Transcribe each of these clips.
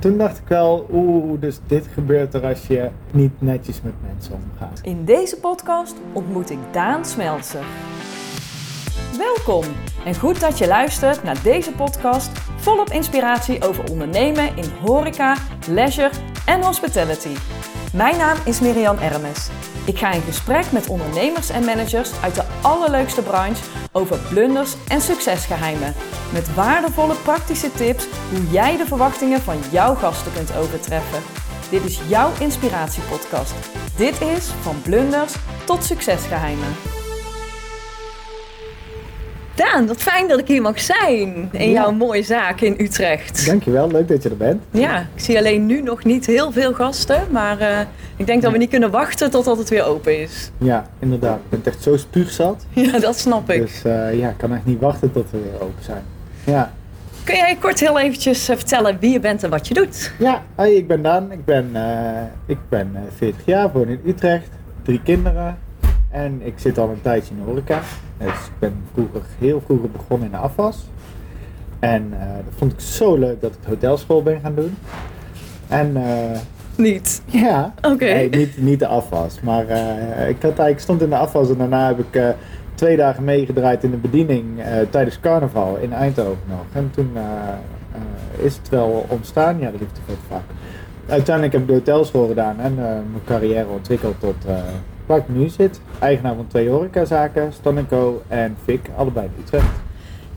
toen dacht ik wel, oeh, dus dit gebeurt er als je niet netjes met mensen omgaat. In deze podcast ontmoet ik Daan Smeltzer. Welkom en goed dat je luistert naar deze podcast volop inspiratie over ondernemen in horeca, leisure en hospitality. Mijn naam is Miriam Ermes. Ik ga in gesprek met ondernemers en managers uit de allerleukste branche over blunders en succesgeheimen. Met waardevolle praktische tips hoe jij de verwachtingen van jouw gasten kunt overtreffen. Dit is jouw inspiratiepodcast. Dit is van blunders tot succesgeheimen. Daan, wat fijn dat ik hier mag zijn in Ja. jouw mooie zaak in Utrecht. Dankjewel, leuk dat je er bent. Ja, ik zie alleen nu nog niet heel veel gasten, maar eh, ik denk dat we niet kunnen wachten totdat het weer open is. Ja, inderdaad. Ik ben echt zo spuugzat. Ja, dat snap ik. Dus eh, ja, ik kan echt niet wachten tot we weer open zijn. Ja, Kun jij kort heel eventjes eh, vertellen wie je bent en wat je doet? ja hoi, ik ben Daan. Ik ben, ik ben eh, 40 jaar, woon in Utrecht. Drie kinderen. En ik zit al een tijdje in de horeca. Dus ik ben vroeger, heel vroeger begonnen in de afwas. En eh, dat vond ik zo leuk dat ik hotelschool ben gaan doen. En eh, Niet. ja, Oké. Nee, niet, niet de afwas. Maar eh, ik had stond in de afwas en daarna heb ik twee dagen meegedraaid in de bediening tijdens carnaval in Eindhoven nog. En toen is het wel ontstaan, ja, de liefde voor het vak. Uiteindelijk heb ik de hotelschool gedaan en mijn carrière ontwikkeld tot waar ik nu zit. Eigenaar van twee horecazaken, Stan Co en Fik, allebei in Utrecht.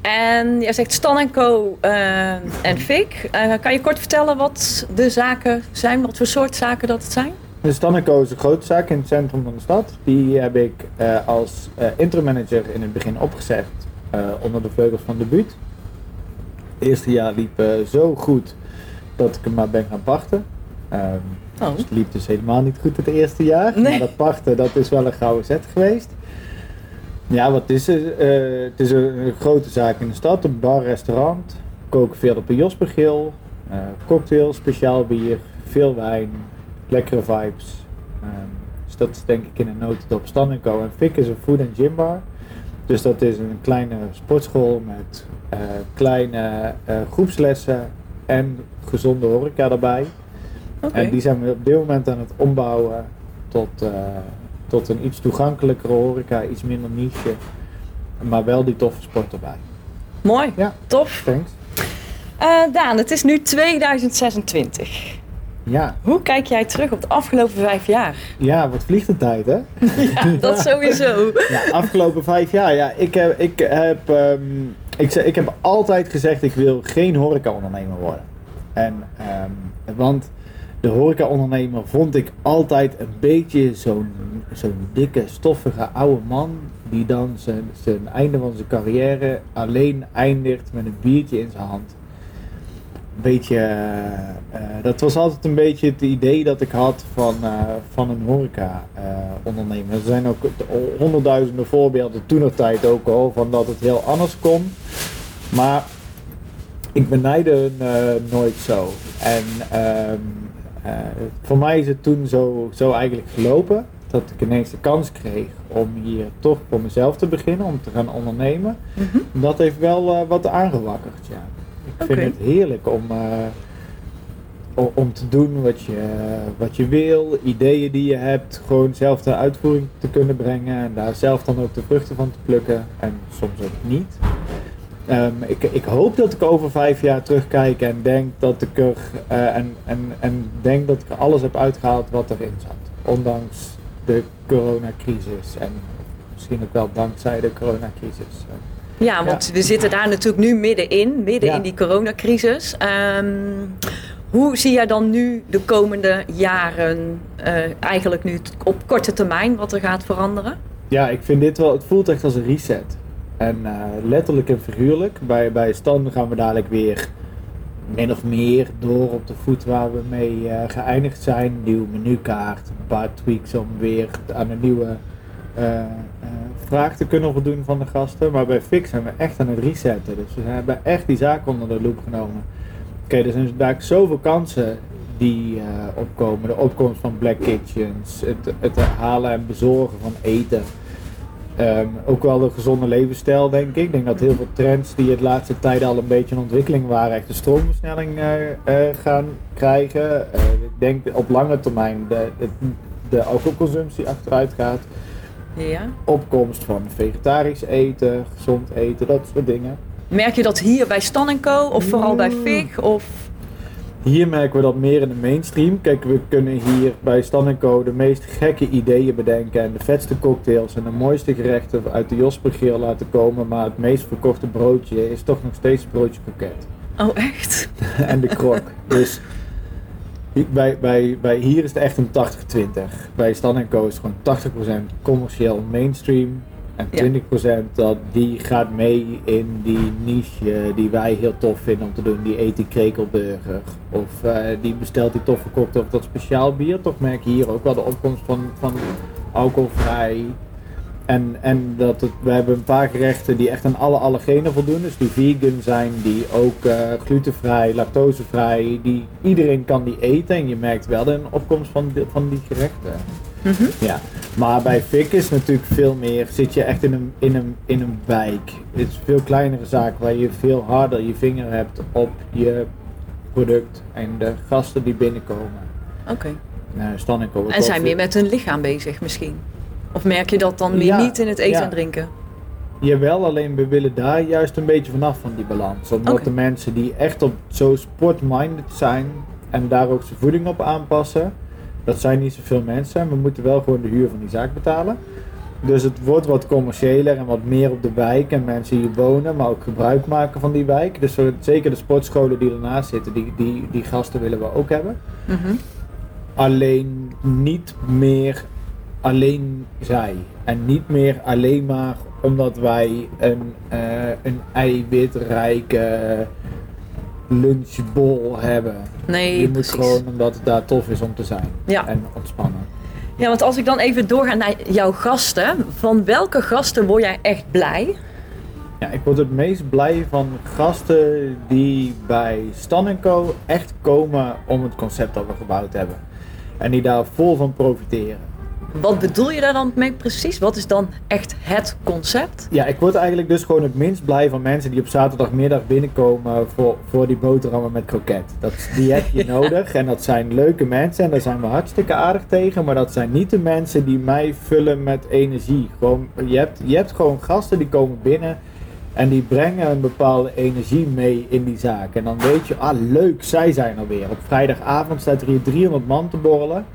En jij zegt Stan Co eh, en Fik. Eh, kan je kort vertellen wat de zaken zijn? Wat voor soort zaken dat het zijn? De Stanneco is een grote zaak in het centrum van de stad. Die heb ik eh, als eh interim manager in het begin opgezet onder de vleugels van de buurt. Het eerste jaar liep zo goed dat ik hem maar ben gaan pachten. Oh. dus het liep dus helemaal niet goed het eerste jaar. Nee. Maar dat pachten, dat is wel een gouden zet geweest. Ja, wat is het? Eh, het is een, grote zaak in de stad. Een bar, restaurant. Koken veel op een Jospergil. eh cocktail, speciaal bier, veel wijn, lekkere vibes. Ehm, dus dat is denk ik in een notendop Stan Co. En Fik is een food and gym bar. Dus dat is een kleine sportschool met eh, kleine groepslessen en gezonde horeca erbij. En die zijn we op dit moment aan het ombouwen tot, eh, tot een iets toegankelijkere horeca, iets minder niche. Maar wel die toffe sport erbij. Mooi. Ja. Tof. Thanks. Eh, Daan, het is nu 2026. Ja, Hoe kijk jij terug op de afgelopen vijf jaar? ja wat vliegt de tijd hè? Ja, dat sowieso. Ja, afgelopen vijf jaar. Ja, ik heb, ik heb, ehm, ik, ik heb altijd gezegd ik wil geen horeca-ondernemer worden. En, ehm, want de horeca-ondernemer vond ik altijd een beetje zo'n zo'n dikke, stoffige oude man die dan zijn, zijn einde van zijn carrière alleen eindigt met een biertje in zijn hand. Een beetje, eh, eh, dat was altijd een beetje het idee dat ik had van, eh, van een horeca-ondernemer. er zijn ook honderdduizenden voorbeelden toen nog tijd ook al van dat het heel anders kon. Maar ik benijdde nooit zo. En ehm, eh, voor mij is het toen zo, zo eigenlijk gelopen dat ik ineens de kans kreeg om hier toch voor mezelf te beginnen, om te gaan ondernemen. Mhm. Dat heeft wel eh, wat aangewakkerd, ja. Ik vind het heerlijk om, eh, om te doen wat je, wat je wil, ideeën die je hebt, gewoon zelf de uitvoering te kunnen brengen en daar zelf dan ook de vruchten van te plukken en soms ook niet. Ehm, ik, ik hoop dat ik over vijf jaar terugkijk en denk dat ik er eh, en, en, en denk dat ik er alles heb uitgehaald wat erin zat. Ondanks de coronacrisis en misschien ook wel dankzij de coronacrisis. Ja, want we zitten daar natuurlijk nu middenin, midden Ja. in die coronacrisis. Ehm, hoe zie jij dan nu de komende jaren, eh, eigenlijk nu op korte termijn, wat er gaat veranderen? Ja, ik vind dit wel, het voelt echt als een reset. En eh, letterlijk en figuurlijk. Bij, bij Stan gaan we dadelijk weer min of meer door op de voet waar we mee eh, geëindigd zijn. Nieuwe menukaart, een paar tweaks om weer aan een nieuwe eh, vraag te kunnen voldoen van de gasten. Maar bij Fix zijn we echt aan het resetten. Dus we hebben echt die zaak onder de loep genomen. Oké, er zijn daar zoveel kansen die opkomen. De opkomst van black kitchens, het, het halen en bezorgen van eten. Ehm, ook wel de gezonde levensstijl, denk ik. Ik denk dat heel veel trends die het laatste tijd al een beetje in ontwikkeling waren, echt de stroomversnelling eh, eh, gaan krijgen. Eh, ik denk op lange termijn de, de, de alcoholconsumptie achteruit gaat. Ja. Opkomst van vegetarisch eten, gezond eten, dat soort dingen. Merk je dat hier bij Stan Co. of vooral bij Fig? Of... Hier merken we dat meer in de mainstream. Kijk, we kunnen hier bij Stan Co. de meest gekke ideeën bedenken en de vetste cocktails en de mooiste gerechten uit de Jospergeel laten komen. Maar het meest verkochte broodje is toch nog steeds broodje kroket. Oh, echt? en de krok. Dus bij, bij, bij hier is het echt een 80-20. Bij Stan Co. is het gewoon 80% commercieel mainstream. En Ja. 20% dat die gaat mee in die niche die wij heel tof vinden om te doen. Die eet die krekelburger. Of eh, die bestelt die toffe cocktail of dat speciaal bier. Toch merk je hier ook wel de opkomst van, van alcoholvrij. En, en dat het, we hebben een paar gerechten die echt aan alle allergenen voldoen. Dus die vegan zijn, die ook eh, glutenvrij, lactosevrij. Die, iedereen kan die eten. En je merkt wel een opkomst van, van die gerechten. Mhm. Ja, maar bij Fik is natuurlijk veel meer, zit je echt in een, in een, in een wijk. Het is een veel kleinere zaak waar je veel harder je vinger hebt op je product en de gasten die binnenkomen. Oké. Uh, Stan en zijn meer met hun lichaam bezig misschien? Of merk je dat dan meer Ja, niet in het eten ja. en drinken? Jawel, alleen we willen daar juist een beetje vanaf van die balans. Omdat de mensen die echt op zo sportminded zijn en daar ook zijn voeding op aanpassen, dat zijn niet zoveel mensen. En we moeten wel gewoon de huur van die zaak betalen. Dus het wordt wat commerciëler en wat meer op de wijk en mensen hier wonen, maar ook gebruik maken van die wijk. Dus zeker de sportscholen die ernaast zitten, die, die, die gasten willen we ook hebben. Mhm. Alleen niet meer alleen zij. En niet meer alleen maar omdat wij een, eh, een eiwitrijke lunchbol hebben. Nee, je moet precies. gewoon omdat het daar tof is om te zijn. Ja. En ontspannen. ja, want als ik dan even doorga naar jouw gasten. Van welke gasten word jij echt blij? Ja, ik word het meest blij van gasten die bij Stan Co echt komen om het concept dat we gebouwd hebben. En die daar vol van profiteren. Wat bedoel je daar dan mee precies? Wat is dan echt het concept? Ja, ik word eigenlijk dus gewoon het minst blij van mensen die op zaterdagmiddag binnenkomen voor, voor die boterhammen met kroket. Dat, die heb je nodig en dat zijn leuke mensen en daar zijn we hartstikke aardig tegen. Maar dat zijn niet de mensen die mij vullen met energie. Gewoon, je, hebt, je hebt gewoon gasten die komen binnen en die brengen een bepaalde energie mee in die zaak. En dan weet je, ah leuk, zij zijn er weer. Op vrijdagavond staat er hier 300 man te borrelen.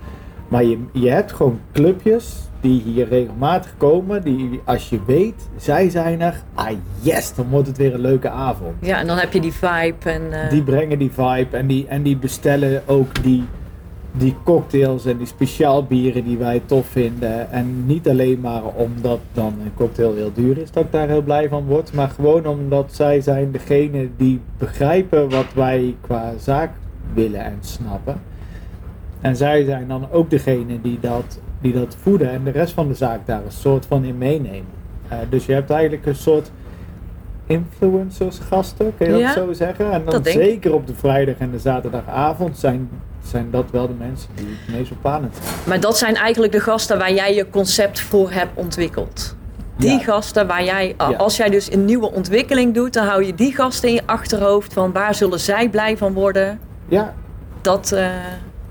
Maar je, je hebt gewoon clubjes die hier regelmatig komen, die als je weet, zij zijn er, ah yes, dan wordt het weer een leuke avond. Ja, en dan heb je die vibe en... eh, Die brengen die vibe en die, en die bestellen ook die, die cocktails en die speciaalbieren die wij tof vinden. En niet alleen maar omdat dan een cocktail heel duur is, dat ik daar heel blij van word. Maar gewoon omdat zij zijn degene die begrijpen wat wij qua zaak willen en snappen. En zij zijn dan ook degene die dat, die dat voeden en de rest van de zaak daar een soort van in meenemen. Eh, dus je hebt eigenlijk een soort influencers gasten, kun je Ja, dat zo zeggen? En dan zeker op de vrijdag en de zaterdagavond zijn, zijn dat wel de mensen die het meest opvallend zijn. Maar dat zijn eigenlijk de gasten waar jij je concept voor hebt ontwikkeld. Die Ja. gasten waar jij, Ja. als jij dus een nieuwe ontwikkeling doet, dan hou je die gasten in je achterhoofd van waar zullen zij blij van worden. Ja, Dat eh,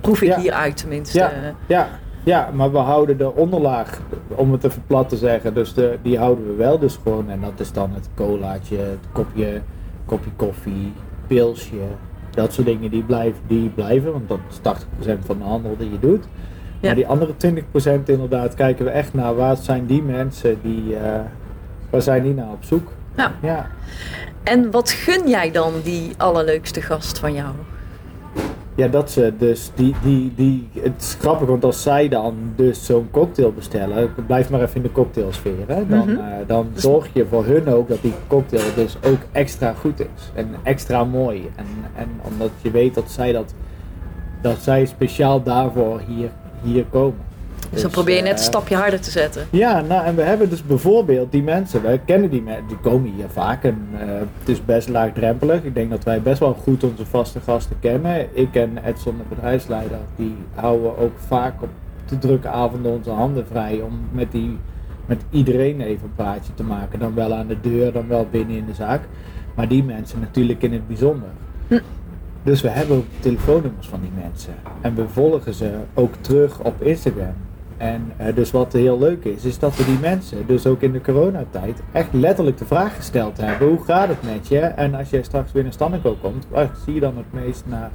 proef ik Ja. hieruit tenminste. Ja. ja, ja, maar we houden de onderlaag, om het even plat te zeggen, dus de, die houden we wel dus gewoon. En dat is dan het colaatje, het kopje, kopje koffie, pilsje, dat soort dingen die blijven, die blijven, want dat is 80% van de handel die je doet. Ja. Maar die andere 20% inderdaad kijken we echt naar waar zijn die mensen die, eh, waar zijn die naar op zoek. Ja. Ja. En wat gun jij dan die allerleukste gast van jou? Ja, dat ze dus die, die, die, het is grappig, want als zij dan dus zo'n cocktail bestellen, blijf maar even in de cocktailsfeer, hè, dan, Mhm. eh, dan zorg je voor hun ook dat die cocktail dus ook extra goed is en extra mooi. En, en omdat je weet dat zij dat, dat zij speciaal daarvoor hier, hier komen. Dus dan probeer je net eh, een stapje harder te zetten. ja, nou en we hebben dus bijvoorbeeld die mensen, wij kennen die mensen, die komen hier vaak en eh, het is best laagdrempelig. Ik denk dat wij best wel goed onze vaste gasten kennen. Ik en Edson, de bedrijfsleider, die houden ook vaak op de drukke avonden onze handen vrij om met die met iedereen even een praatje te maken. Dan wel aan de deur, dan wel binnen in de zaak. Maar die mensen natuurlijk in het bijzonder. Hm. Dus we hebben ook telefoonnummers van die mensen. En we volgen ze ook terug op Instagram. En eh, dus wat heel leuk is, is dat we die mensen, dus ook in de coronatijd, echt letterlijk de vraag gesteld hebben: hoe gaat het met je? En als jij straks weer naar Stanneko komt, waar zie je dan het meest naar,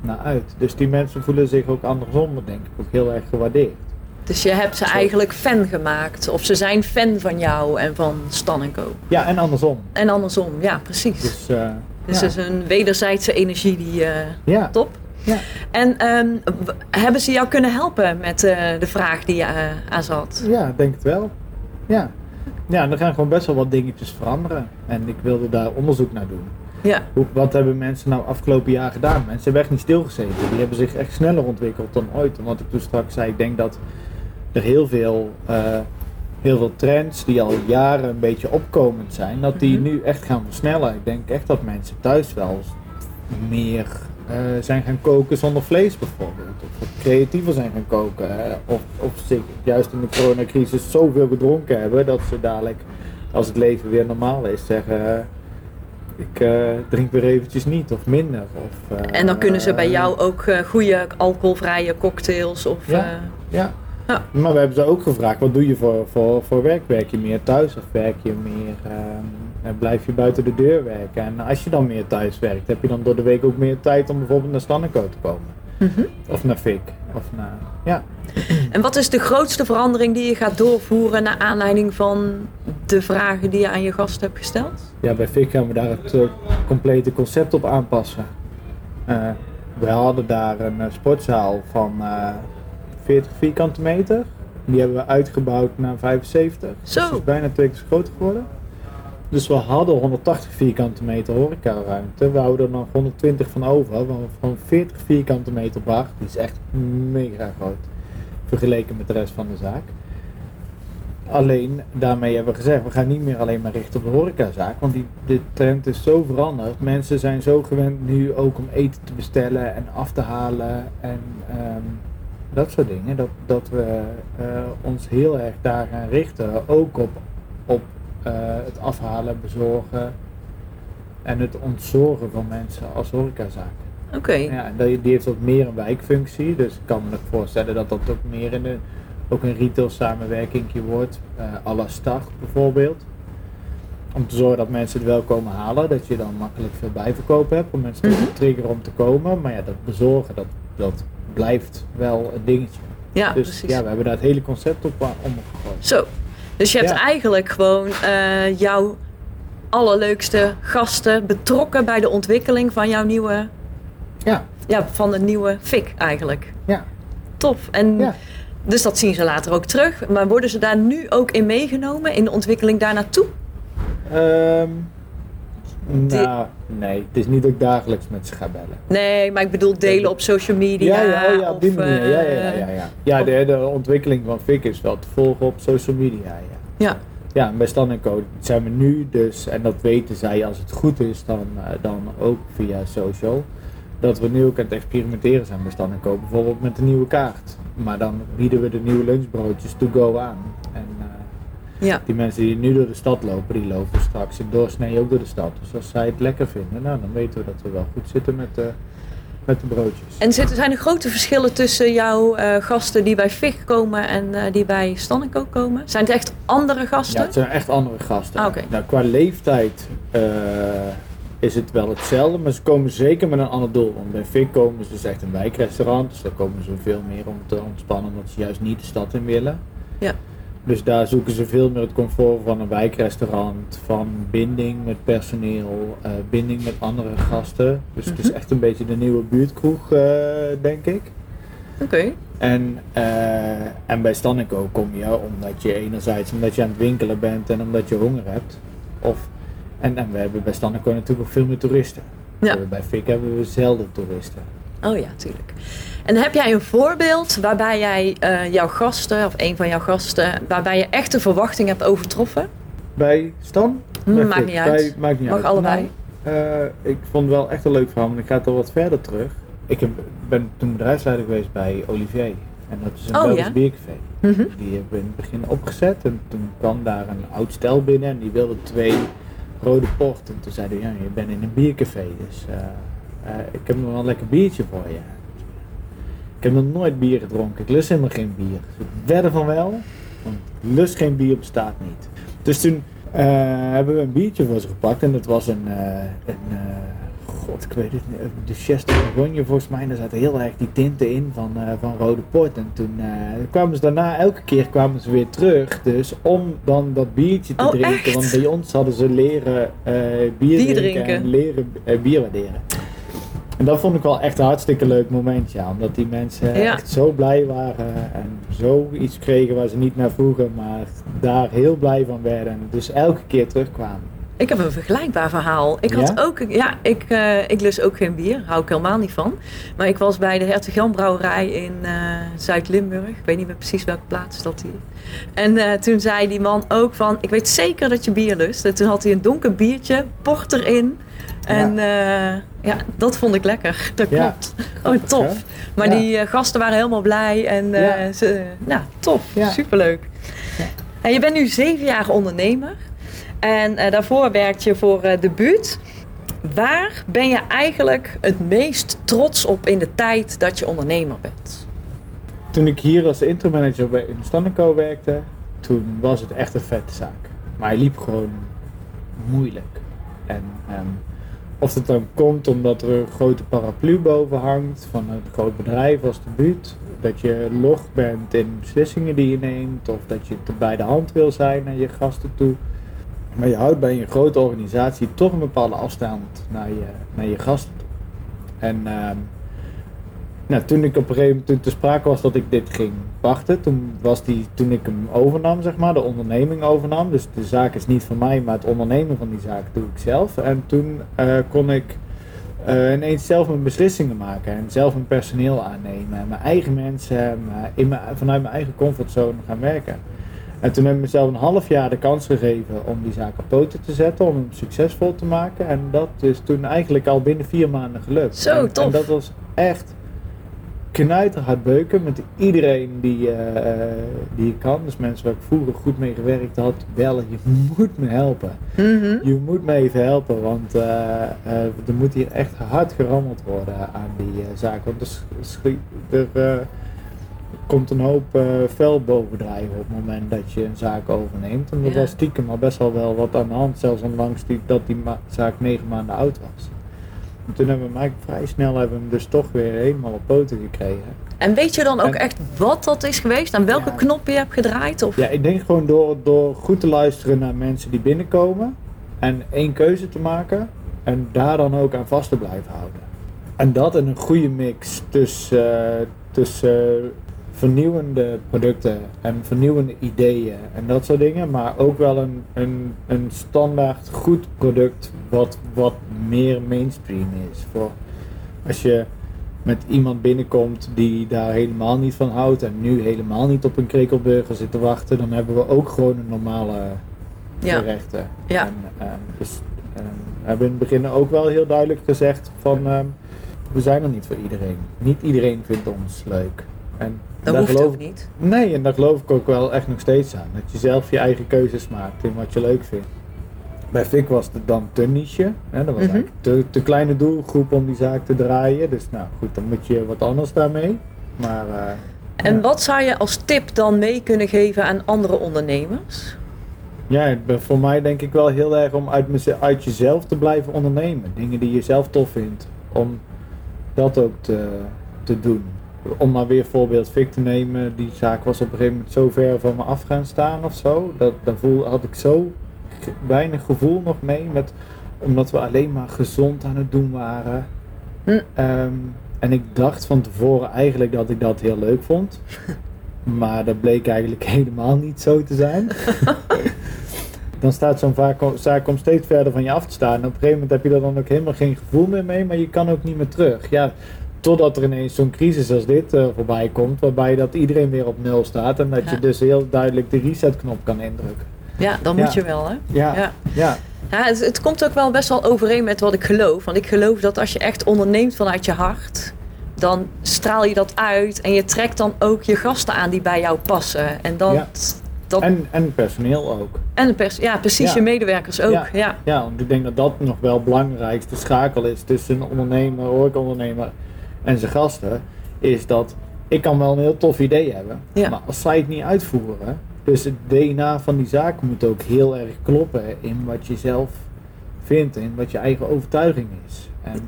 naar uit? Dus die mensen voelen zich ook andersom, denk ik, ook heel erg gewaardeerd. Dus je hebt ze eigenlijk fan gemaakt. Of ze zijn fan van jou en van Stan Co. Ja, en andersom. En andersom, ja precies. Dus, eh, Dus ja. het is een wederzijdse energie die eh, ja. top. Ja. En ehm, hebben ze jou kunnen helpen met eh, de vraag die je eh, aan zat? Ja, ik denk het wel. Ja. Ja, en er gaan gewoon best wel wat dingetjes veranderen. En ik wilde daar onderzoek naar doen. Ja, Hoe, wat hebben mensen nou afgelopen jaar gedaan? Mensen hebben echt niet stilgezeten. Die hebben zich echt sneller ontwikkeld dan ooit. En wat ik toen straks zei, ik denk dat er heel veel, eh, heel veel trends die al jaren een beetje opkomend zijn, dat die Mhm. nu echt gaan versnellen. Ik denk echt dat mensen thuis wel meer zijn gaan koken zonder vlees bijvoorbeeld. Of wat creatiever zijn gaan koken. hè. Of, of zich juist in de coronacrisis zoveel gedronken hebben dat ze dadelijk, als het leven weer normaal is, zeggen... eh, ik eh, drink weer eventjes niet of minder. Of, eh, en dan kunnen ze bij jou ook eh, goede alcoholvrije cocktails of... Ja. eh, Ja. Ja. Maar we hebben ze ook gevraagd, wat doe je voor, voor, voor werk? Werk je meer thuis of werk je meer, ehm, en blijf je buiten de deur werken? En als je dan meer thuis werkt, heb je dan door de week ook meer tijd om bijvoorbeeld naar Stanneco te komen? mhm. Of naar Fik? Of naar, ja. En wat is de grootste verandering die je gaat doorvoeren naar aanleiding van de vragen die je aan je gast hebt gesteld? ja, bij Fik gaan we daar het eh, complete concept op aanpassen. Eh, we hadden daar een eh, sportzaal van eh 40 vierkante meter. Die hebben we uitgebouwd naar 75. Zo. Dus het is bijna twee keer zo groot geworden. Dus we hadden 180 vierkante meter horecaruimte. We houden er nog 120 van over. Van, van 40 vierkante meter bar. Die is echt mega groot. Vergeleken met de rest van de zaak. Alleen daarmee hebben we gezegd, we gaan niet meer alleen maar richten op de horecazaak. Want die, de trend is zo veranderd. Mensen zijn zo gewend nu ook om eten te bestellen en af te halen. En ehm, dat soort dingen. Dat, dat we eh, ons heel erg daar gaan richten. Ook op, op het afhalen, bezorgen. En het ontzorgen van mensen als horecazaak. Oké, Ja, en die die heeft ook meer een wijkfunctie. Dus ik kan me voorstellen dat dat ook meer in de, ook een retail samenwerking wordt. eh à la start bijvoorbeeld. Om te zorgen dat mensen het wel komen halen. Dat je dan makkelijk veel bijverkoop hebt. Om mensen Mhm. te triggeren om te komen. Maar ja, dat bezorgen, dat, dat blijft wel een dingetje. ja dus precies. ja, we hebben daar het hele concept op uh, omgegooid. Zo, dus je hebt Ja. eigenlijk gewoon eh, jouw allerleukste gasten betrokken bij de ontwikkeling van jouw nieuwe, Ja, ja, van het nieuwe FIC eigenlijk. ja, Tof. En ja. dus dat zien ze later ook terug. Maar worden ze daar nu ook in meegenomen in de ontwikkeling daar naartoe? Ehm, nou, nee. Het is niet dat ik dagelijks met ze ga bellen. Nee, maar ik bedoel delen op social media. Ja, ja, oh ja op die of, manier. Ja, ja, ja. eh, Ja, ja. ja de, de ontwikkeling van Fik is wel te volgen op social media. Ja, Ja, ja en bij Stan Co zijn we nu dus, en dat weten zij als het goed is, dan, eh, dan ook via social. Dat we nu ook aan het experimenteren zijn bij Stan Co. Bijvoorbeeld met de nieuwe kaart. Maar dan bieden we de nieuwe lunchbroodjes to go aan. Ja. die mensen die nu door de stad lopen, die lopen straks in doorsnee ook door de stad. Dus als zij het lekker vinden, nou, dan weten we dat we wel goed zitten met de, met de broodjes. En zitten, zijn er grote verschillen tussen jouw eh, gasten die bij FIG komen en eh, die bij Stannico komen? Zijn het echt andere gasten? Ja, het zijn echt andere gasten. Ah, nou, qua leeftijd eh, is het wel hetzelfde, maar ze komen zeker met een ander doel. Want bij Fik komen ze dus echt een wijkrestaurant, dus daar komen ze veel meer om te ontspannen, omdat ze juist niet de stad in willen. Ja. Dus daar zoeken ze veel meer het comfort van een wijkrestaurant, van binding met personeel, eh, binding met andere gasten. Dus het is Mhm. echt een beetje de nieuwe buurtkroeg, eh, denk ik. Oké. En, eh, en bij Stannico kom je omdat je enerzijds omdat je aan het winkelen bent en omdat je honger hebt. Of, en, en we hebben bij Stannico natuurlijk ook veel meer toeristen. Ja. Bij Fik hebben we zelden toeristen. Oh ja, tuurlijk. En heb jij een voorbeeld waarbij jij eh, jouw gasten, of een van jouw gasten, waarbij je echt de verwachting hebt overtroffen? Bij Stan? Hm, Bij maakt niet uit. Bij- maakt niet Mag uit. allebei. Nou, eh, ik vond het wel echt een leuk verhaal, want ik ga het al wat verder terug. Ik heb, ben toen bedrijfsleider geweest bij Olivier. En dat is een Oh, Belgisch ja? biercafé. Mhm. Die hebben we in het begin opgezet en toen kwam daar een oud stel binnen en die wilde twee rode port. En toen zeiden we, ja, je bent in een biercafé, dus eh, ik heb nog wel een lekker biertje voor je. Ik heb nog nooit bier gedronken, ik lust helemaal geen bier. Dus ik wedde van wel, want lust geen bier bestaat niet. Dus toen eh, hebben we een biertje voor ze gepakt en dat was een, eh, een eh, god, ik weet het niet, de Chester Bourgogne volgens mij. En daar zaten heel erg die tinten in van, van rode port. En toen kwamen ze daarna, elke keer kwamen ze weer terug. Dus om dan dat biertje te Oh, drinken. echt? Want bij ons hadden ze leren bier, Bier drinken, drinken. en leren bier waarderen. En dat vond ik wel echt een hartstikke leuk moment, ja. Omdat die mensen Ja. echt zo blij waren en zo iets kregen waar ze niet naar vroegen, maar daar heel blij van werden. En dus elke keer terugkwamen. Ik heb een vergelijkbaar verhaal. Ik had Ja? ook, ja, ik, eh, ik lust ook geen bier, hou ik helemaal niet van. Maar ik was bij de Hertog Jan Brouwerij in eh, Zuid-Limburg. Ik weet niet meer precies welke plaats dat die. En eh, toen zei die man ook van, ik weet zeker dat je bier lust. En toen had hij een donker biertje, port erin. En ja, ja dat vond ik lekker. Dat Ja. klopt. Oh, tof. hè? Maar Ja. die gasten waren helemaal blij. En Ja. ze, nou, tof. Superleuk. Ja. En je bent nu zeven jaar ondernemer. En eh, daarvoor werkte je voor eh, de buurt. Waar ben je eigenlijk het meest trots op in de tijd dat je ondernemer bent? Toen ik hier als intermanager bij in Stanneco werkte, toen was het echt een vette zaak. Maar hij liep gewoon moeilijk. En ehm, of het dan komt omdat er een grote paraplu boven hangt van een groot bedrijf als de buurt. Dat je log bent in beslissingen die je neemt. Of dat je te bij de hand wil zijn naar je gasten toe. Maar je houdt bij een grote organisatie toch een bepaalde afstand naar je, naar je toe. En ehm, nou, toen ik op een gegeven moment te sprake was dat ik dit ging wachten, toen was die, toen ik hem overnam, zeg maar, de onderneming overnam. Dus de zaak is niet van mij, maar het ondernemen van die zaak doe ik zelf. En toen eh, kon ik eh, ineens zelf mijn beslissingen maken en zelf mijn personeel aannemen. En mijn eigen mensen maar in mijn, vanuit mijn eigen comfortzone gaan werken. En toen heb ik mezelf een half jaar de kans gegeven om die zaak op poten te zetten, om hem succesvol te maken. En dat is toen eigenlijk al binnen vier maanden gelukt. Zo, En- tof. En dat was echt knijterhard beuken met iedereen die, eh, die je kan. Dus mensen waar ik vroeger goed mee gewerkt had, bellen, je moet me helpen. Mhm. Je moet me even helpen, want eh, eh, er moet hier echt hard gerammeld worden aan die zaak. Want er, er komt een hoop eh vuil bovendrijven op het moment dat je een zaak overneemt. En er Ja. was stiekem al best wel wel wat aan de hand, zelfs ondanks die, dat die zaak negen maanden oud was. En toen hebben we eigenlijk vrij snel hebben we hem dus toch weer helemaal op poten gekregen. En weet je dan ook En- echt wat dat is geweest? Aan welke Ja. knop je hebt gedraaid? Of? Ja, ik denk gewoon door, door goed te luisteren naar mensen die binnenkomen en één keuze te maken en daar dan ook aan vast te blijven houden. En dat in een goede mix tussen, eh, tussen vernieuwende producten en vernieuwende ideeën en dat soort dingen, maar ook wel een, een, een standaard goed product wat, wat meer mainstream is. Voor als je met iemand binnenkomt die daar helemaal niet van houdt en nu helemaal niet op een krekelburger zit te wachten, dan hebben we ook gewoon een normale Ja. gerechten. Ja. En, ehm, dus we hebben in het begin ook wel heel duidelijk gezegd van ehm, we zijn er niet voor iedereen. Niet iedereen vindt ons leuk. En Dat hoeft geloof ook ik- niet. Nee, en daar geloof ik ook wel echt nog steeds aan. Dat je zelf je eigen keuzes maakt in wat je leuk vindt. Bij Fik was het dan te niche. Hè? Dat was Mhm. eigenlijk te, te kleine doelgroep om die zaak te draaien. Dus nou goed, dan moet je wat anders daarmee. Maar eh, En ja. wat zou je als tip dan mee kunnen geven aan andere ondernemers? Ja, voor mij denk ik wel heel erg om uit, jezelf te blijven ondernemen. Dingen die je zelf tof vindt. Om dat ook te, te doen. Om maar weer voorbeeld Fik te nemen. Die zaak was op een gegeven moment zo ver van me af gaan staan of zo. Dat, daar voel, had ik zo weinig gevoel nog mee. Met, omdat we alleen maar gezond aan het doen waren. Hm. Ehm, en ik dacht van tevoren eigenlijk dat ik dat heel leuk vond. Maar dat bleek eigenlijk helemaal niet zo te zijn. dan staat zo'n vaak- zaak om steeds verder van je af te staan. En op een gegeven moment heb je er dan ook helemaal geen gevoel meer mee, maar je kan ook niet meer terug. Ja, totdat er ineens zo'n crisis als dit eh, voorbij komt, waarbij dat iedereen weer op nul staat en dat Ja. je dus heel duidelijk de resetknop kan indrukken. Ja, dan Ja. moet je wel, hè? Ja, Ja. ja. Het, het komt ook wel best wel overeen met wat ik geloof. Want ik geloof dat als je echt onderneemt vanuit je hart, dan straal je dat uit en je trekt dan ook je gasten aan die bij jou passen. En dan. Dat, En, en personeel ook. en de pers, ja, precies, Ja. je medewerkers ook. Ja. Ja. Ja, want ik denk dat dat nog wel het belangrijkste schakel is tussen een ondernemer, horecaondernemer en zijn gasten. Is dat ik kan wel een heel tof idee hebben, Ja. maar als zij het niet uitvoeren, dus het DNA van die zaak moet ook heel erg kloppen in wat je zelf vindt, in wat je eigen overtuiging is. En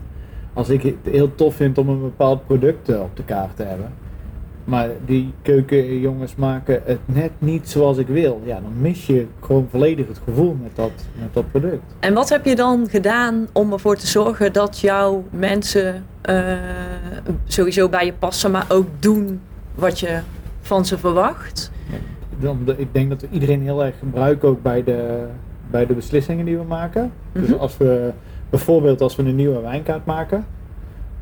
als ik het heel tof vind om een bepaald product eh, op de kaart te hebben, maar die keukenjongens maken het net niet zoals ik wil. Ja, dan mis je gewoon volledig het gevoel met dat, met dat product. En wat heb je dan gedaan om ervoor te zorgen dat jouw mensen eh, sowieso bij je passen, maar ook doen wat je van ze verwacht? Dan, ik denk dat we iedereen heel erg gebruiken ook bij de, bij de beslissingen die we maken. Mhm. Dus als we bijvoorbeeld als we een nieuwe wijnkaart maken,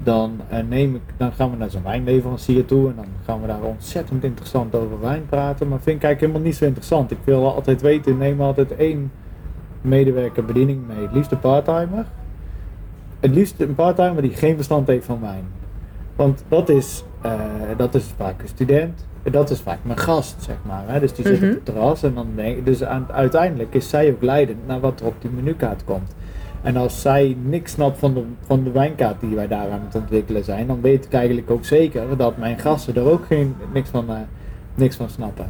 dan, eh, neem ik, dan gaan we naar zo'n wijnleverancier toe en dan gaan we daar ontzettend interessant over wijn praten. Maar vind ik eigenlijk helemaal niet zo interessant. Ik wil altijd weten, neem altijd één medewerker bediening mee. Het liefst een parttimer. Het liefst een parttimer die geen verstand heeft van wijn. Want dat is, eh, dat is vaak een student. Dat is vaak mijn gast, zeg maar. Hè? Dus die zit Mhm. op het terras en dan denk dus aan, uiteindelijk is zij ook leidend naar wat er op die menukaart komt. En als zij niks snapt van de, van de wijnkaart die wij daar aan het ontwikkelen zijn, dan weet ik eigenlijk ook zeker dat mijn gasten er ook geen, niks, van, eh, niks van snappen.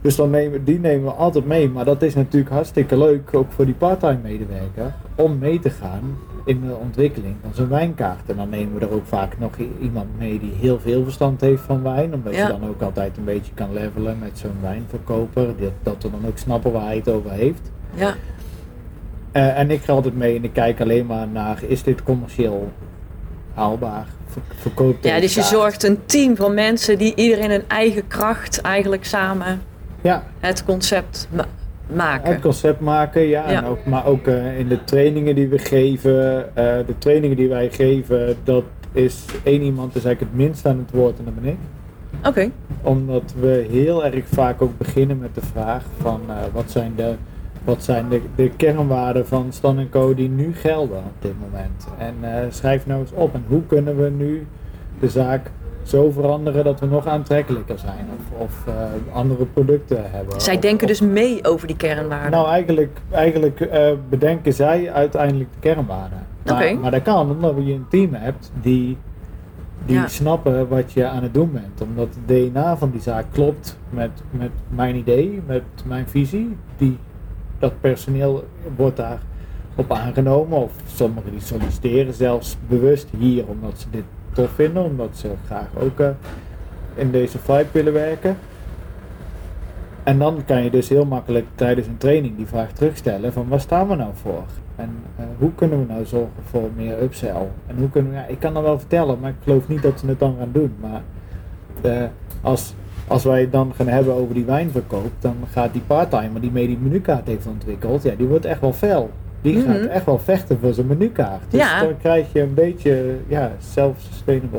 Dus dan nemen, die nemen we altijd mee. Maar dat is natuurlijk hartstikke leuk, ook voor die parttime medewerker, om mee te gaan in de ontwikkeling van zo'n wijnkaart. En dan nemen we er ook vaak nog iemand mee die heel veel verstand heeft van wijn. Omdat Ja. je dan ook altijd een beetje kan levelen met zo'n wijnverkoper. Dat, dat we dan ook snappen waar hij het over heeft. Ja, Eh, en ik ga altijd mee en ik kijk alleen maar naar, is dit commercieel haalbaar? Ver, verkoopt ja dus je zorgt een team van mensen die iedereen hun eigen kracht eigenlijk samen Ja, het concept ma- maken. het concept maken, ja. Ja. En ook, maar ook eh, in de trainingen die we geven, eh, de trainingen die wij geven, dat is één iemand is eigenlijk het minst aan het woord en dat ben ik. Oké, Omdat we heel erg vaak ook beginnen met de vraag van wat zijn de, wat zijn de, de kernwaarden van Stan Co die nu gelden op dit moment. En eh, schrijf nou eens op en hoe kunnen we nu de zaak zo veranderen dat we nog aantrekkelijker zijn of, of eh, andere producten hebben. zij Of- denken of- dus mee over die kernwaarden. nou, eigenlijk, eigenlijk eh, bedenken zij uiteindelijk de kernwaarden. Maar, Oké. maar dat kan omdat je een team hebt die, die Ja. snappen wat je aan het doen bent. Omdat het DNA van die zaak klopt met, met mijn idee, met mijn visie. Die, dat personeel wordt daar op aangenomen. Of sommigen die solliciteren zelfs bewust hier omdat ze dit tof vinden. Omdat ze graag ook eh, in deze vibe willen werken. En dan kan je dus heel makkelijk tijdens een training die vraag terugstellen van waar staan we nou voor? En eh, hoe kunnen we nou zorgen voor meer upsell? En hoe kunnen we, ja, ik kan dat wel vertellen, maar ik geloof niet dat ze het dan gaan doen. Maar eh, als, als wij het dan gaan hebben over die wijnverkoop, dan gaat die parttimer die mee die menukaart heeft ontwikkeld, ja, die wordt echt wel fel. Die Mhm. gaat echt wel vechten voor zijn menukaart. Dus Ja. dan krijg je een beetje ja, self-sustainable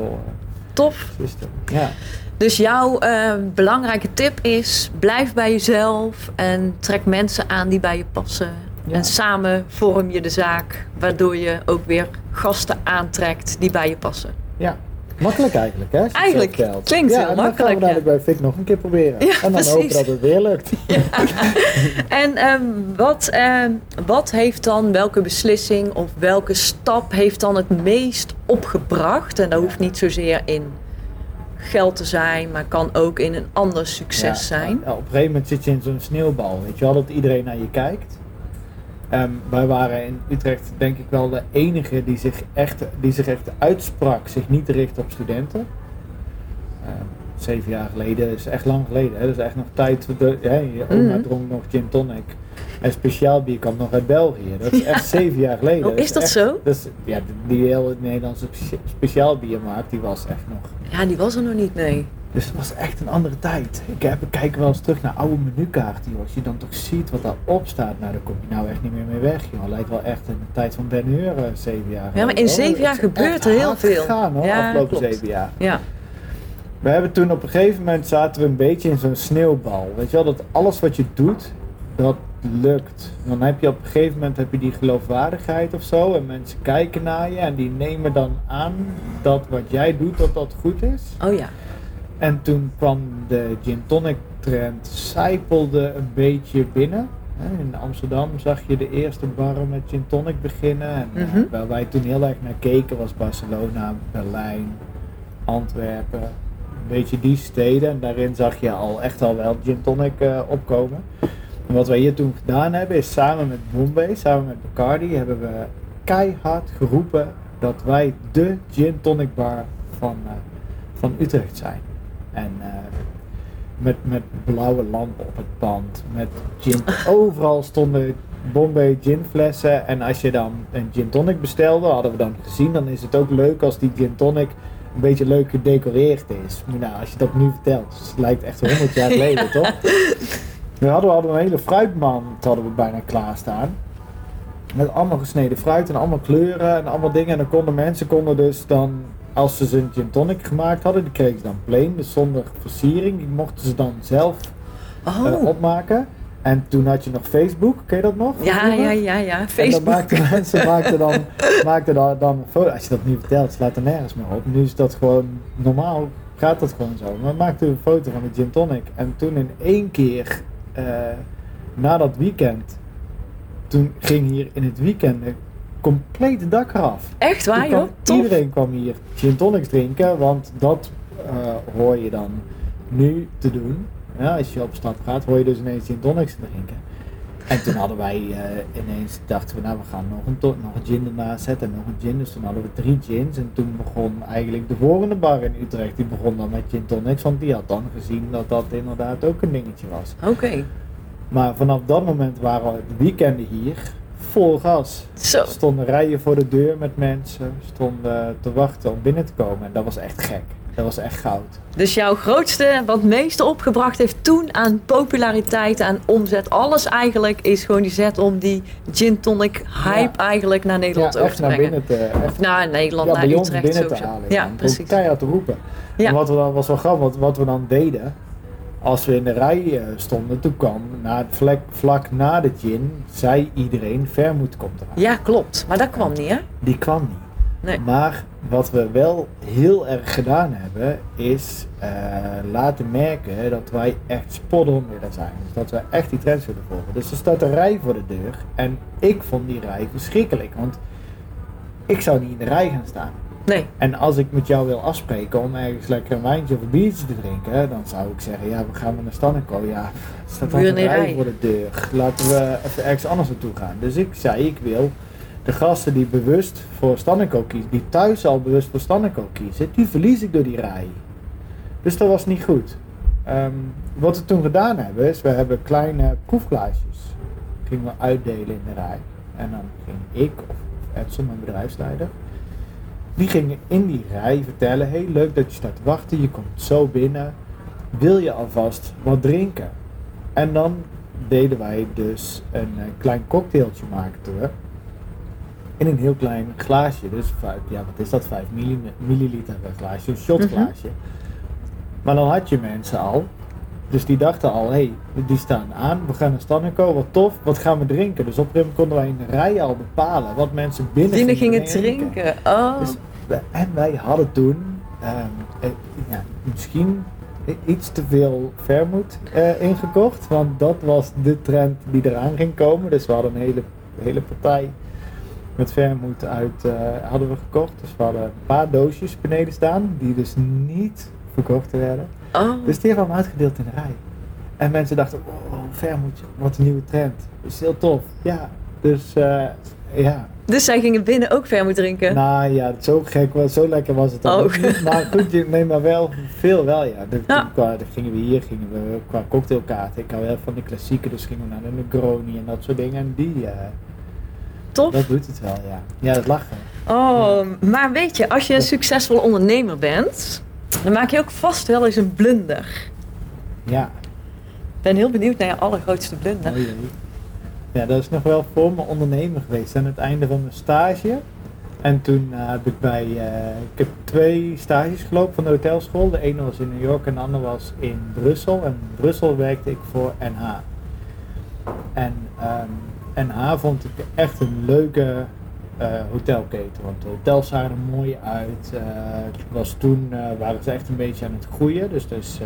eh, system. Ja. Dus jouw eh, belangrijke tip is: blijf bij jezelf en trek mensen aan die bij je passen. Ja. En samen vorm je de zaak, waardoor je ook weer gasten aantrekt die bij je passen. Ja, makkelijk eigenlijk hè? Eigenlijk, klinkt ja, heel en dan makkelijk, gaan we dadelijk bij Fik nog een keer proberen. Ja, en dan precies. hopen dat het weer lukt. En ehm, wat, ehm, wat heeft dan, welke beslissing of welke stap heeft dan het meest opgebracht? En dat hoeft niet zozeer in geld te zijn, maar kan ook in een ander succes zijn. op een gegeven moment zit je in zo'n sneeuwbal, weet je wel, dat iedereen naar je kijkt. Ehm, wij waren in Utrecht denk ik wel de enige die zich echt, die zich echt uitsprak, zich niet te richten op studenten. Ehm, zeven jaar geleden, is echt lang geleden, hè? dat is echt nog tijd, de, hè, je oma Mhm. dronk nog gin tonic. En speciaal bier kwam nog uit België. Dat is echt zeven jaar geleden. Oh, is dat echt- zo? Dat is, ja, die hele Nederlandse speciaal biermarkt, die was echt nog Ja, die was er nog niet, nee. Dus het was echt een andere tijd. Ik, heb, ik kijk wel eens terug naar oude menukaarten, joh. Als je dan toch ziet wat daarop staat, nou, daar kom je nou echt niet meer mee weg, joh. Het lijkt wel echt de tijd van Ben Hur, eh, zeven jaar. Ja, maar in zeven jaar gebeurt er heel veel. Gegaan, hoor, Ja, afgelopen klopt. zeven jaar. Ja, We hebben toen op een gegeven moment zaten we een beetje in zo'n sneeuwbal. Weet je wel, dat alles wat je doet, dat lukt, dan heb je op een gegeven moment heb je die geloofwaardigheid of zo. En mensen kijken naar je en die nemen dan aan dat wat jij doet, dat dat goed is. Oh ja. En toen kwam de gin tonic trend, zijpelde een beetje binnen. In Amsterdam zag je de eerste barren met gin tonic beginnen. En eh, Mhm. waar wij toen heel erg naar keken was Barcelona, Berlijn, Antwerpen. Een beetje die steden. En daarin zag je al echt al wel gin tonic eh, opkomen. En wat wij hier toen gedaan hebben is samen met Bombay, samen met Bacardi, hebben we keihard geroepen dat wij de gin tonic bar van, eh, van Utrecht zijn. En eh, met, met blauwe lampen op het pand, met gin. Overal stonden Bombay ginflessen. En als je dan een gin tonic bestelde, hadden we dan gezien, dan is het ook leuk als die gin tonic een beetje leuk gedecoreerd is. Maar nou, als je dat nu vertelt, dus het lijkt echt 100 jaar geleden, toch? We hadden, we hadden een hele fruitmand hadden we bijna klaarstaan. Met allemaal gesneden fruit en allemaal kleuren en allemaal dingen. En dan konden mensen konden dus dan, als ze zijn gin tonic gemaakt hadden, die kregen ze dan plain, dus zonder versiering. Die mochten ze dan zelf eh, Oh. opmaken. En toen had je nog Facebook, ken je dat nog? Ja, ja, ja, ja. En dan Facebook. maakten mensen maakten dan, maakten dan, dan een foto. Als je dat niet vertelt, slaat er nergens meer op. Nu is dat gewoon normaal, gaat dat gewoon zo. Maar maakte een foto van de gin tonic. En toen in één keer, eh, na dat weekend, toen ging hier in het weekend een complete dak eraf. Echt waar, kwam- joh? Tof. Iedereen kwam hier gin tonics drinken, want dat eh, hoor je dan nu te doen. Ja, als je op stap gaat, hoor je dus ineens gin tonics drinken. En toen hadden wij eh, ineens, dachten we, nou we gaan nog een, nog een gin ernaast zetten en nog een gin. Dus toen hadden we drie gins en toen begon eigenlijk de volgende bar in Utrecht, die begon dan met gin tonics. Want die had dan gezien dat dat inderdaad ook een dingetje was. Oké. Maar vanaf dat moment waren de weekenden hier vol gas. Zo. Stonden rijen voor de deur met mensen, stonden te wachten om binnen te komen. En dat was echt gek. Dat was echt goud. Dus jouw grootste, wat meeste opgebracht heeft toen aan populariteit, aan omzet, alles eigenlijk is gewoon die zet om die gin tonic hype eigenlijk naar Nederland ja, over te naar brengen. binnen te, echt, Of naar Nederland, ja, naar Utrecht binnen te halen. Ja, precies. keihard te roepen. Ja. En wat we dan, was wel grappig, want wat we dan deden, als we in de rij eh, stonden, toen kwam na het vlak, vlak na de gin, zei iedereen, Vermoed komt eraan. Ja, klopt. Maar dat kwam niet, hè? Die kwam niet. Nee. Maar wat we wel heel erg gedaan hebben, is eh, laten merken dat wij echt spot on willen zijn. Dus dat wij echt die trends willen volgen. Dus er staat een rij voor de deur. En ik vond die rij verschrikkelijk. Want ik zou niet in de rij gaan staan. Nee. En als ik met jou wil afspreken om ergens lekker een wijntje of een biertje te drinken, dan zou ik zeggen, ja, we gaan naar Stannico. Ja, staat Weer een rij. voor de deur. Laten we even ergens anders naartoe gaan. Dus ik zei, ik wil de gasten die bewust voor Stannico kiezen, die thuis al bewust voor Stannico kiezen, die verlies ik door die rij. Dus dat was niet goed. Ehm, wat we toen gedaan hebben, is we hebben kleine proefglaasjes gingen we uitdelen in de rij. En dan ging ik of Edson, mijn bedrijfsleider, die gingen in die rij vertellen, hey leuk dat je staat te wachten, je komt zo binnen, wil je alvast wat drinken? En dan deden wij dus een eh, klein cocktailtje maakten we. In een heel klein glaasje, dus ja wat is dat, 5 milliliter glaasje, een shotglaasje. Maar dan had je mensen al, dus die dachten al, hé, hey, die staan aan, we gaan naar Stannico, wat tof, wat gaan we drinken? Dus op een gegeven moment konden wij in de rij al bepalen wat mensen binnen, Binnen gingen drinken. drinken. Oh. Dus, en wij hadden toen ehm, eh, ja, misschien iets te veel vermoed eh, ingekocht. Want dat was de trend die eraan ging komen. Dus we hadden een hele, hele partij met vermoed uit, eh, hadden we gekocht. Dus we hadden een paar doosjes beneden staan. Die dus niet verkocht werden. oh. Dus die hebben we uitgedeeld in de rij. En mensen dachten, oh, vermoed, wat een nieuwe trend. Dat is heel tof. Ja, dus eh, ja. Dus zij gingen binnen ook vermoed drinken. Nou ja, zo gek, was, zo lekker was het ook Oh. Maar goed, je- nee, maar wel, veel wel ja. De, Ja. Qua, dan gingen we hier, gingen we qua cocktailkaarten. Ik hou heel van de klassieke, dus gingen we naar de Negroni en dat soort dingen. En die, eh, Tof. dat doet het wel, ja. Ja, dat lachen. Oh, maar weet je, als je een succesvol ondernemer bent, dan maak je ook vast wel eens een blunder. Ja. Ik ben heel benieuwd naar je allergrootste blunder. Oh jee. Ja, dat is nog wel voor mijn ondernemer geweest. Aan het einde van mijn stage. En toen eh, heb ik bij, eh, ik heb twee stages gelopen van de hotelschool. De ene was in New York en de andere was in Brussel. En in Brussel werkte ik voor NH. En um, NH vond ik echt een leuke hotelketen. Want de hotels zagen er mooi uit. Uh, was toen uh, waren ze echt een beetje aan het groeien. Dus, dus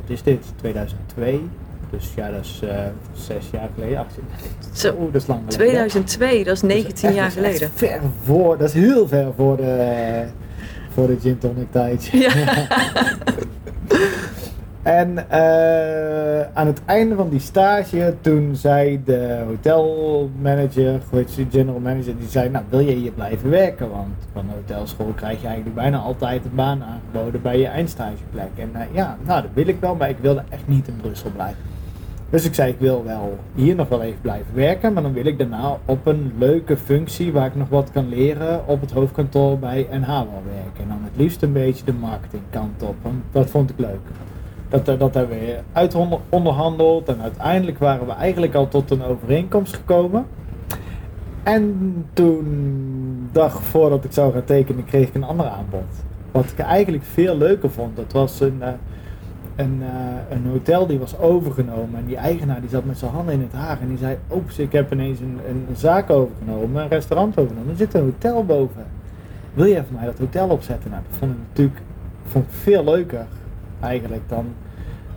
wat is dit? 2002. Dus ja, dat is zes jaar geleden. Zo, oh, dat is lang geleden. 2002, dat is 19 jaar geleden. Dat is ver voor, dat is heel ver voor de, voor de gin tonic tijd. Ja. En uh, aan het einde van die stage, toen zei de hotelmanager, de general manager, die zei, nou wil je hier blijven werken? Want van de hotelschool krijg je eigenlijk bijna altijd een baan aangeboden bij je eindstageplek. En uh, ja, nou dat wil ik wel, maar ik wilde echt niet in Brussel blijven. Dus ik zei, ik wil wel hier nog wel even blijven werken, maar dan wil ik daarna op een leuke functie waar ik nog wat kan leren op het hoofdkantoor bij NH werken. En dan het liefst een beetje de marketingkant op, want dat vond ik leuk. Dat, dat hebben we uit onderhandeld en uiteindelijk waren we eigenlijk al tot een overeenkomst gekomen. En toen, dag voordat ik zou gaan tekenen, kreeg ik een ander aanbod. Wat ik eigenlijk veel leuker vond. Dat was een, uh, een, uh, een hotel die was overgenomen. En die eigenaar die zat met zijn handen in het haar. En die zei, oeps, ik heb ineens een, een zaak overgenomen, een restaurant overgenomen. Er zit een hotel boven. Wil jij voor mij dat hotel opzetten? Nou, dat vond ik natuurlijk vond veel leuker eigenlijk dan,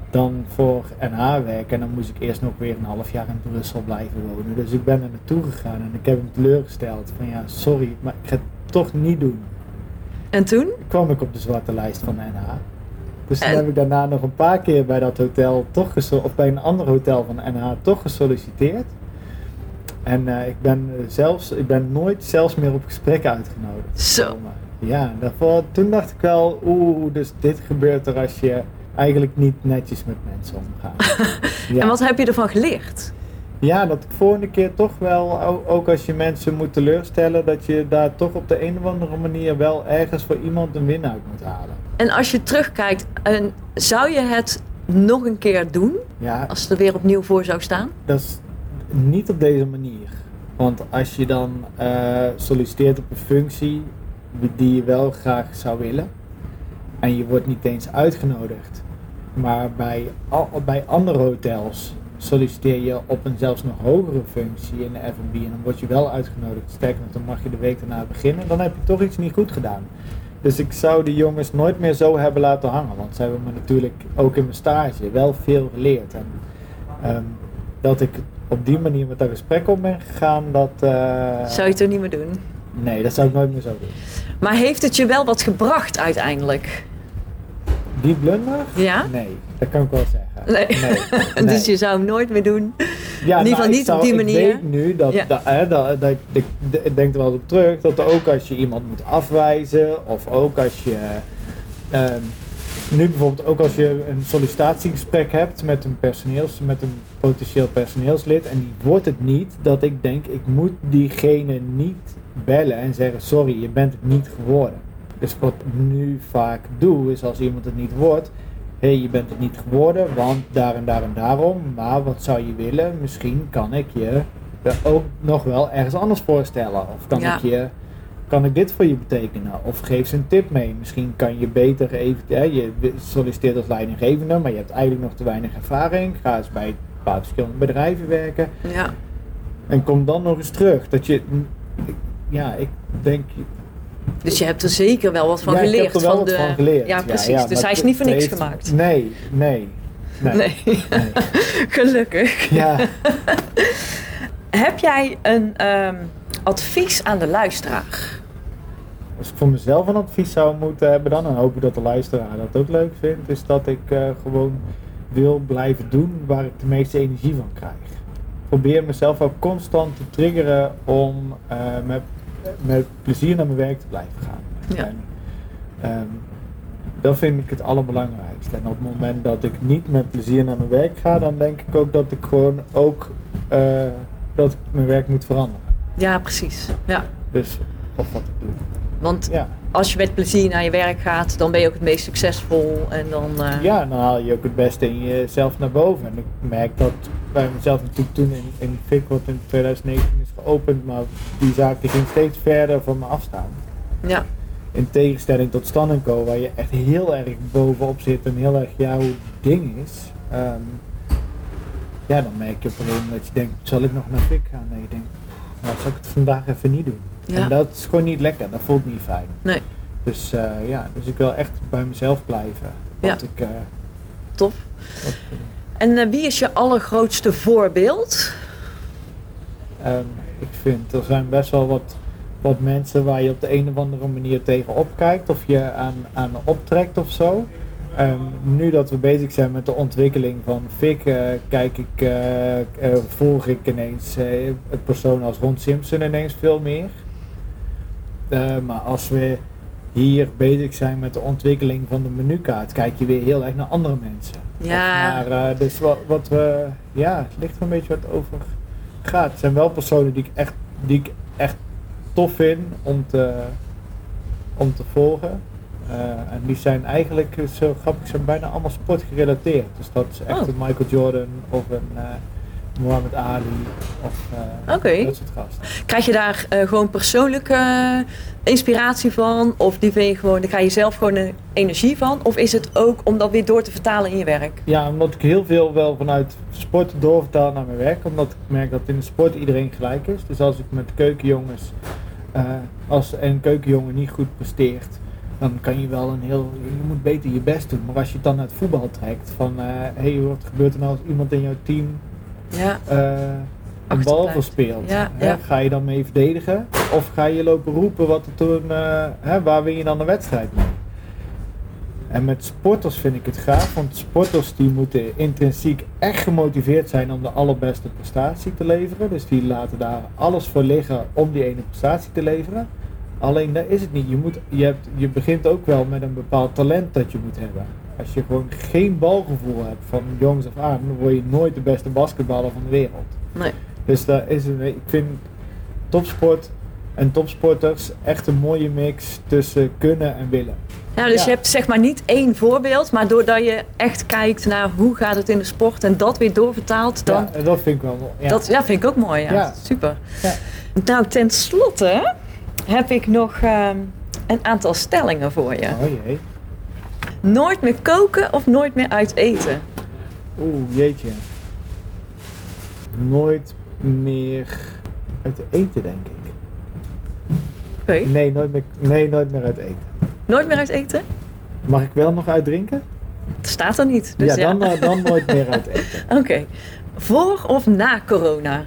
dan voor NH werken. En dan moest ik eerst nog weer een half jaar in Brussel blijven wonen. Dus ik ben er naartoe gegaan en ik heb hem teleurgesteld. Van ja, sorry, maar ik ga het toch niet doen. En toen? Kwam ik op de zwarte lijst van NH. Dus toen heb ik daarna nog een paar keer bij dat hotel toch of bij een ander hotel van NH toch gesolliciteerd. En uh, ik ben zelfs, ik ben nooit zelfs meer op gesprekken uitgenodigd. Zo. Ja, daarvoor, toen dacht ik wel, oeh, dus dit gebeurt er als je eigenlijk niet netjes met mensen omgaat. ja. En wat heb je ervan geleerd? Ja, dat ik volgende keer toch wel, ook als je mensen moet teleurstellen, dat je daar toch op de een of andere manier wel ergens voor iemand een win uit moet halen. En als je terugkijkt, zou je het nog een keer doen? Ja, als het er weer opnieuw voor zou staan? Dat is niet op deze manier. Want als je dan uh, solliciteert op een functie die je wel graag zou willen. En je wordt niet eens uitgenodigd. Maar bij, bij andere hotels solliciteer je op een zelfs nog hogere functie in de F&B en dan word je wel uitgenodigd. Sterker nog, dan mag je de week daarna beginnen. Dan heb je toch iets niet goed gedaan. Dus ik zou die jongens nooit meer zo hebben laten hangen. Want ze hebben me natuurlijk ook in mijn stage wel veel geleerd. En um, dat ik op die manier met dat gesprek om ben gegaan, dat... Uh, zou je het er niet meer doen? Nee, dat zou ik nooit meer zo doen. Maar heeft het je wel wat gebracht uiteindelijk? Die blunder? Ja? Nee, dat kan ik wel zeggen. Nee. nee. dus je zou hem nooit meer doen? Ja, in ieder geval nou, niet op die manier? Ik weet nu dat, dat, hè, dat, dat, ik, ik denk er wel op terug, dat ook als je iemand moet afwijzen of ook als je... Um, nu bijvoorbeeld ook als je een sollicitatiegesprek hebt met een, personeels, met een potentieel personeelslid en die wordt het niet, dat ik denk ik moet diegene niet bellen en zeggen sorry, je bent het niet geworden. Dus wat ik nu vaak doe is als iemand het niet wordt, hé hey, je bent het niet geworden, want daar en daar en daarom, maar wat zou je willen? Misschien kan ik je ook nog wel ergens anders voorstellen of kan ik je kan ik dit voor je betekenen? Of geef ze een tip mee. Misschien kan je beter even, ja, je solliciteert als leidinggevende, maar je hebt eigenlijk nog te weinig ervaring. Ga eens bij een paar verschillende bedrijven werken. Ja. En kom dan nog eens terug. Dat je, ja, ik denk. Dus je hebt er zeker wel wat van ja, geleerd. Ik heb er wel van wat de... van geleerd. Ja, precies. dus hij is niet voor niks gemaakt. Nee, nee. Nee. nee. nee. Gelukkig. Ja. heb jij een um, advies aan de luisteraar? Als ik voor mezelf een advies zou moeten hebben dan, en hoop ik dat de luisteraar dat ook leuk vindt, is dat ik uh, gewoon wil blijven doen waar ik de meeste energie van krijg. Probeer mezelf ook constant te triggeren om uh, met, met plezier naar mijn werk te blijven gaan. Ja. En, um, dat vind ik het allerbelangrijkste. En op het moment dat ik niet met plezier naar mijn werk ga, dan denk ik ook dat ik gewoon ook uh, dat ik mijn werk moet veranderen. Ja, precies. Ja. Dus of wat ik doe. Want ja. Als je met plezier naar je werk gaat, dan ben je ook het meest succesvol. En dan, uh... Ja, dan haal je ook het beste in jezelf naar boven. En ik merk dat bij mezelf natuurlijk toen in, in FIC, wat in 2019 is geopend, maar die zaak die ging steeds verder van me afstaan. Ja. In tegenstelling tot Stan Co, waar je echt heel erg bovenop zit en heel erg jouw ding is. Um, ja, dan merk je op een moment dat je denkt, zal ik nog naar Fik gaan? Nee, je denkt, nou zal ik het vandaag even niet doen. Ja. En dat is gewoon niet lekker, dat voelt niet fijn. Nee. Dus eh, ja, dus ik wil echt bij mezelf blijven. Want ik, eh, Tof. wat- En eh, wie is je allergrootste voorbeeld? Ehm, ik vind er zijn best wel wat, wat mensen waar je op de een of andere manier tegenop kijkt of je aan, aan optrekt of zo. Ehm, nu dat we bezig zijn met de ontwikkeling van eh, kijk ik, eh, eh, volg ik ineens eh, een persoon als Ron Simpson ineens veel meer. Eh, maar als we hier bezig zijn met de ontwikkeling van de menukaart, kijk je weer heel erg naar andere mensen. Ja. Of naar, eh, dus wat, wat we, ja, het ligt er een beetje wat over gaat. Het zijn wel personen die ik echt, die ik echt tof vind om te, om te volgen. Eh, en die zijn eigenlijk, zo grappig, zijn bijna allemaal sportgerelateerd. Dus dat is echt Oh. een Michael Jordan of een Muhammad Ali of eh, Oké. dat soort gasten. Krijg je daar eh, gewoon persoonlijke inspiratie van? Of die vind je gewoon, daar krijg je zelf gewoon een energie van? Of is het ook om dat weer door te vertalen in je werk? Ja, omdat ik heel veel wel vanuit sport doorvertaal naar mijn werk. Omdat ik merk dat in de sport iedereen gelijk is. Dus als ik met keukenjongens, eh, als een keukenjongen niet goed presteert, dan kan je wel een heel, je moet beter je best doen. Maar als je het dan naar het voetbal trekt, van hé, hey, wat gebeurt er nou als iemand in jouw team Ja. eh, een bal verspeelt? Ja, Hè. Ga je dan mee verdedigen? Of ga je lopen roepen wat er toen, eh, hè, waar win je dan de wedstrijd mee? En met sporters vind ik het gaaf, want sporters die moeten intrinsiek echt gemotiveerd zijn om de allerbeste prestatie te leveren. Dus die laten daar alles voor liggen om die ene prestatie te leveren. Alleen daar is het niet. Je, moet, je, hebt, je begint ook wel met een bepaald talent dat je moet hebben. Als je gewoon geen balgevoel hebt van jongs af aan, dan word je nooit de beste basketballer van de wereld. Nee. Dus daar is een, ik vind topsport en topsporters echt een mooie mix tussen kunnen en willen. Ja, dus Ja. je hebt zeg maar niet één voorbeeld, maar doordat je echt kijkt naar hoe gaat het in de sport en dat weer doorvertaalt, dan... ja, dat vind ik wel. Ja. Dat ja, vind ik ook mooi, ja. Ja. Super. Ja. Nou, ten slotte heb ik nog ehm, een aantal stellingen voor je. Oh jee. Nooit meer koken of nooit meer uit eten? Oeh, jeetje. Nooit meer uit eten, denk ik. Oké. Nee, nooit meer, nee, nooit meer uit eten. Nooit meer uit eten? Mag ik wel nog uitdrinken? Het staat er niet. Dus ja, ja, dan, eh, dan nooit meer uit eten. Oké. Voor of na corona?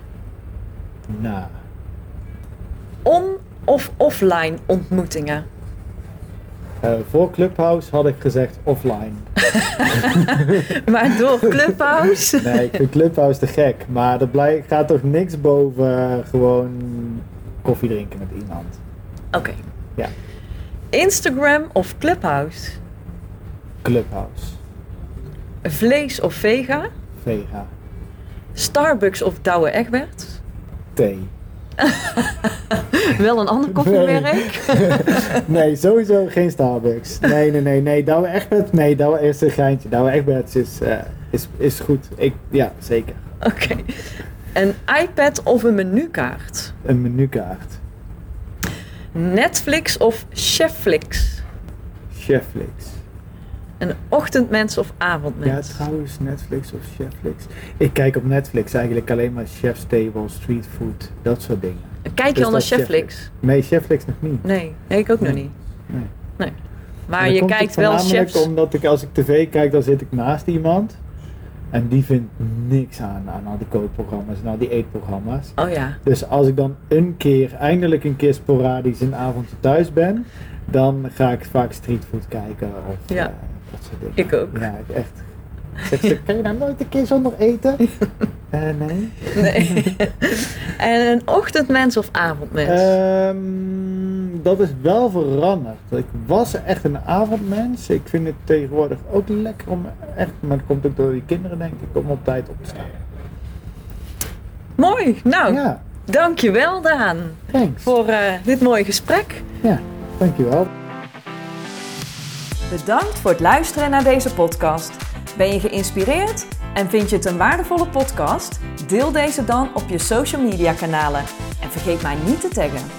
Nou, On- of offline ontmoetingen? Eh, voor Clubhouse had ik gezegd offline. Maar door Clubhouse? Nee, ik vind Clubhouse te gek. Maar er blij, gaat toch niks boven gewoon koffie drinken met iemand. Oké. Ja. Instagram of Clubhouse? Clubhouse. Vlees of vega? Vega. Starbucks of Douwe Egberts? Thee. Wel een ander koffiemerk? nee, sowieso geen Starbucks. Nee, nee, nee, nee. Douwe Egberts, nee, Douwe is een geintje. Douwe Egberts is, eh, is, is goed. Ik, ja, zeker. Oké. Een iPad of een menukaart? Een menukaart. Netflix of Chefflix? Cheflix. Een ochtendmens of Ja, avondmens? trouwens, Netflix of Cheflix. Ik kijk op Netflix eigenlijk alleen maar Chef's Table, Street Food, dat soort dingen. Kijk je Dus al naar Chefflix? Nee, Cheflix nog niet. Nee, nee, ik ook nog niet. Nee. Nee. Maar je kijkt wel chefs. omdat ik als ik tv kijk, dan zit ik naast iemand. En die vindt niks aan, aan al die kookprogramma's en al die eetprogramma's. Oh ja. Dus als ik dan een keer, eindelijk een keer sporadisch een avondje thuis ben, dan ga ik vaak streetfood kijken of Ja. eh, dat soort dingen. Ik ook. Ja, echt. Zeg ze, kan je nou nooit een keer zonder eten? Eh, nee. Nee. en een ochtendmens of avondmens? Ehm, dat is wel veranderd. Ik was echt een avondmens. Ik vind het tegenwoordig ook lekker om echt, maar dat komt ook door die kinderen denk ik, om op tijd op te staan. Mooi. Nou, Ja, dankjewel Daan thanks. voor eh, dit mooie gesprek. Ja, dankjewel. Bedankt voor het luisteren naar deze podcast. Ben je geïnspireerd en vind je het een waardevolle podcast? Deel deze dan op je social media kanalen en vergeet mij niet te taggen.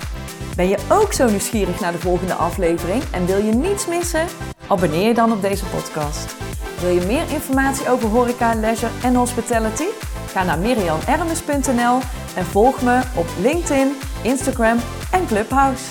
Ben je ook zo nieuwsgierig naar de volgende aflevering en wil je niets missen? Abonneer je dan op deze podcast. Wil je meer informatie over horeca, leisure en hospitality? Ga naar mirianermes.nl en volg me op LinkedIn, Instagram en Clubhouse.